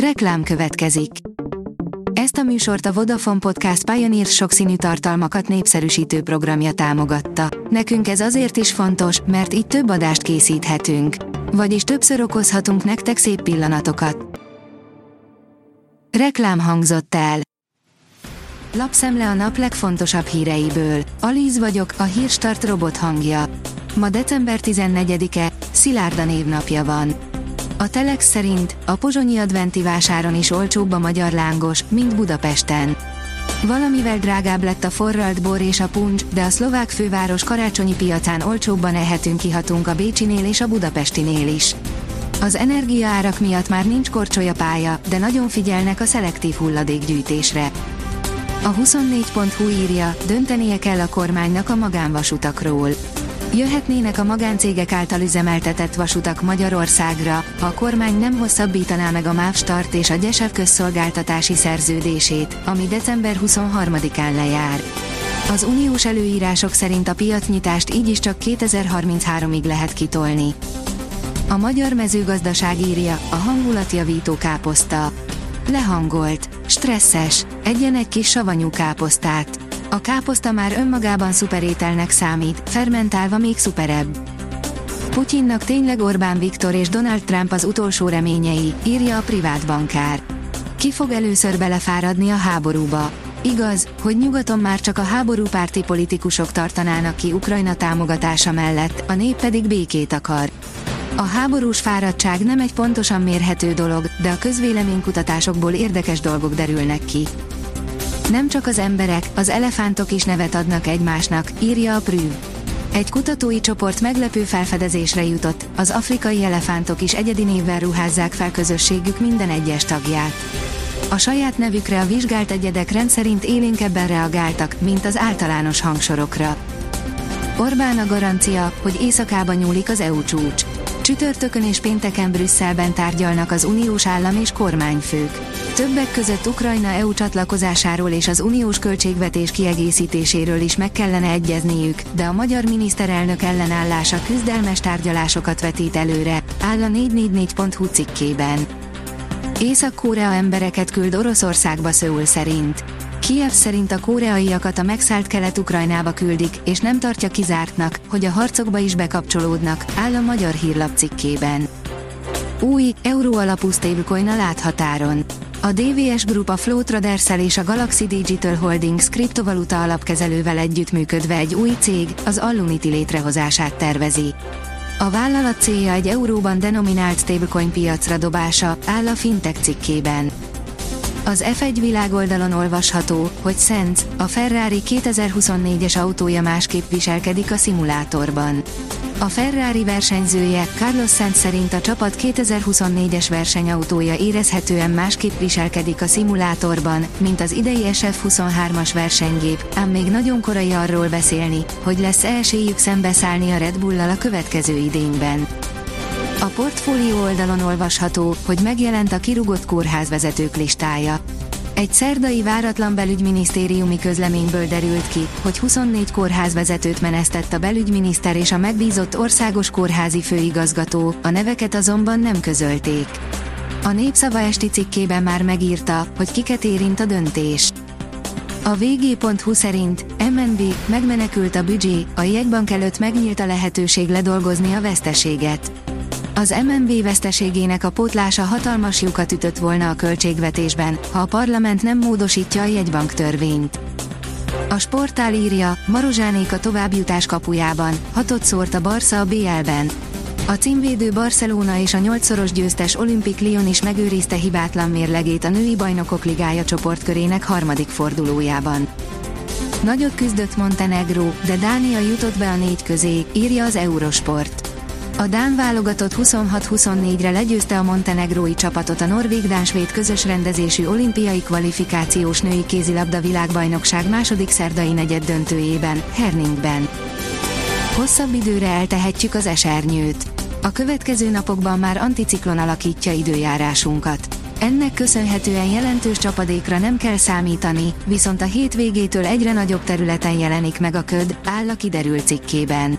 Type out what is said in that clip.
Reklám következik. Ezt a műsort a Vodafone Podcast Pioneer sokszínű tartalmakat népszerűsítő programja támogatta. Nekünk ez azért is fontos, mert így több adást készíthetünk. Vagyis többször okozhatunk nektek szép pillanatokat. Reklám hangzott el. Lapszemle a nap legfontosabb híreiből. Alíz vagyok, a hírstart robot hangja. Ma december 14-e, Szilárda névnapja van. A Telex szerint a pozsonyi adventi vásáron is olcsóbb a magyar lángos, mint Budapesten. Valamivel drágább lett a forralt bor és a puncs, de a szlovák főváros karácsonyi piacán olcsóbban ehetünk kihatunk a Bécsinél és a Budapestinél is. Az energiaárak miatt már nincs korcsolyapálya, de nagyon figyelnek a szelektív hulladékgyűjtésre. A 24.hu írja, döntenie kell a kormánynak a magánvasutakról. Jöhetnének a magáncégek által üzemeltetett vasutak Magyarországra, ha a kormány nem hosszabbítaná meg a MÁV Start és a Gyesev közszolgáltatási szerződését, ami december 23-án lejár. Az uniós előírások szerint a piacnyitást így is csak 2033-ig lehet kitolni. A magyar mezőgazdaság írja, a hangulatjavító káposzta. Lehangolt, stresszes, egyen egy kis savanyú káposztát. A káposzta már önmagában szuperételnek számít, fermentálva még szuperebb. Putyinnak tényleg Orbán Viktor és Donald Trump az utolsó reményei, írja a privát bankár. Ki fog először belefáradni a háborúba? Igaz, hogy nyugaton már csak a háborúpárti politikusok tartanának ki Ukrajna támogatása mellett, a nép pedig békét akar. A háborús fáradtság nem egy pontosan mérhető dolog, de a közvéleménykutatásokból érdekes dolgok derülnek ki. Nem csak az emberek, az elefántok is nevet adnak egymásnak, írja a Prüv. Egy kutatói csoport meglepő felfedezésre jutott, az afrikai elefántok is egyedi névvel ruházzák fel közösségük minden egyes tagját. A saját nevükre a vizsgált egyedek rendszerint élénkebben reagáltak, mint az általános hangsorokra. Orbán a garancia, hogy éjszakába nyúlik az EU csúcs. Csütörtökön és pénteken Brüsszelben tárgyalnak az uniós állam és kormányfők. Többek között Ukrajna EU csatlakozásáról és az uniós költségvetés kiegészítéséről is meg kellene egyezniük, de a magyar miniszterelnök ellenállása küzdelmes tárgyalásokat vetít előre, áll a 444.hu cikkében. Észak-Korea embereket küld Oroszországba Szöul szerint. Kiev szerint a koreaiakat a megszállt kelet-ukrajnába küldik, és nem tartja kizártnak, hogy a harcokba is bekapcsolódnak, áll a magyar hírlap cikkében. Új, euró alapú stablecoin a láthatáron. A DVS Group a Flow traders és a Galaxy Digital Holdings kriptovaluta alapkezelővel együttműködve egy új cég, az Allunity létrehozását tervezi. A vállalat célja egy euróban denominált stablecoin piacra dobása, áll a fintech cikkében. Az F1 világoldalon olvasható, hogy Sainz, a Ferrari 2024-es autója másképp viselkedik a szimulátorban. A Ferrari versenyzője, Carlos Sainz szerint a csapat 2024-es versenyautója érezhetően másképp viselkedik a szimulátorban, mint az idei SF23-as versenygép, ám még nagyon korai arról beszélni, hogy lesz -e esélyük szembeszállni a Red Bull-lal a következő idényben. A portfólió oldalon olvasható, hogy megjelent a kirugott kórházvezetők listája. Egy szerdai váratlan belügyminisztériumi közleményből derült ki, hogy 24 kórházvezetőt menesztett a belügyminiszter és a megbízott országos kórházi főigazgató, a neveket azonban nem közölték. A népszava esti cikkében már megírta, hogy kiket érint a döntés. A vg.hu szerint MNB megmenekült a büdzsé, a jegybank előtt megnyílt a lehetőség ledolgozni a veszteséget. Az MNB veszteségének a pótlása hatalmas lyukat ütött volna a költségvetésben, ha a parlament nem módosítja a jegybank törvényt. A sportál írja, Marozsánék a továbbjutás kapujában, hatot szórt a Barca a BL-ben. A címvédő Barcelona és a nyolcszoros győztes Olympic Lyon is megőrizte hibátlan mérlegét a női bajnokok ligája csoportkörének harmadik fordulójában. Nagyot küzdött Montenegro, de Dánia jutott be a négy közé, írja az Eurosport. A Dán válogatott 26-24-re legyőzte a montenegrói csapatot a norvég-dánsvéd közös rendezésű olimpiai kvalifikációs női kézilabda világbajnokság második szerdai negyed döntőjében, Herningben. Hosszabb időre eltehetjük az esernyőt. A következő napokban már anticiklon alakítja időjárásunkat. Ennek köszönhetően jelentős csapadékra nem kell számítani, viszont a hétvégétől egyre nagyobb területen jelenik meg a köd, áll a kiderült cikkében.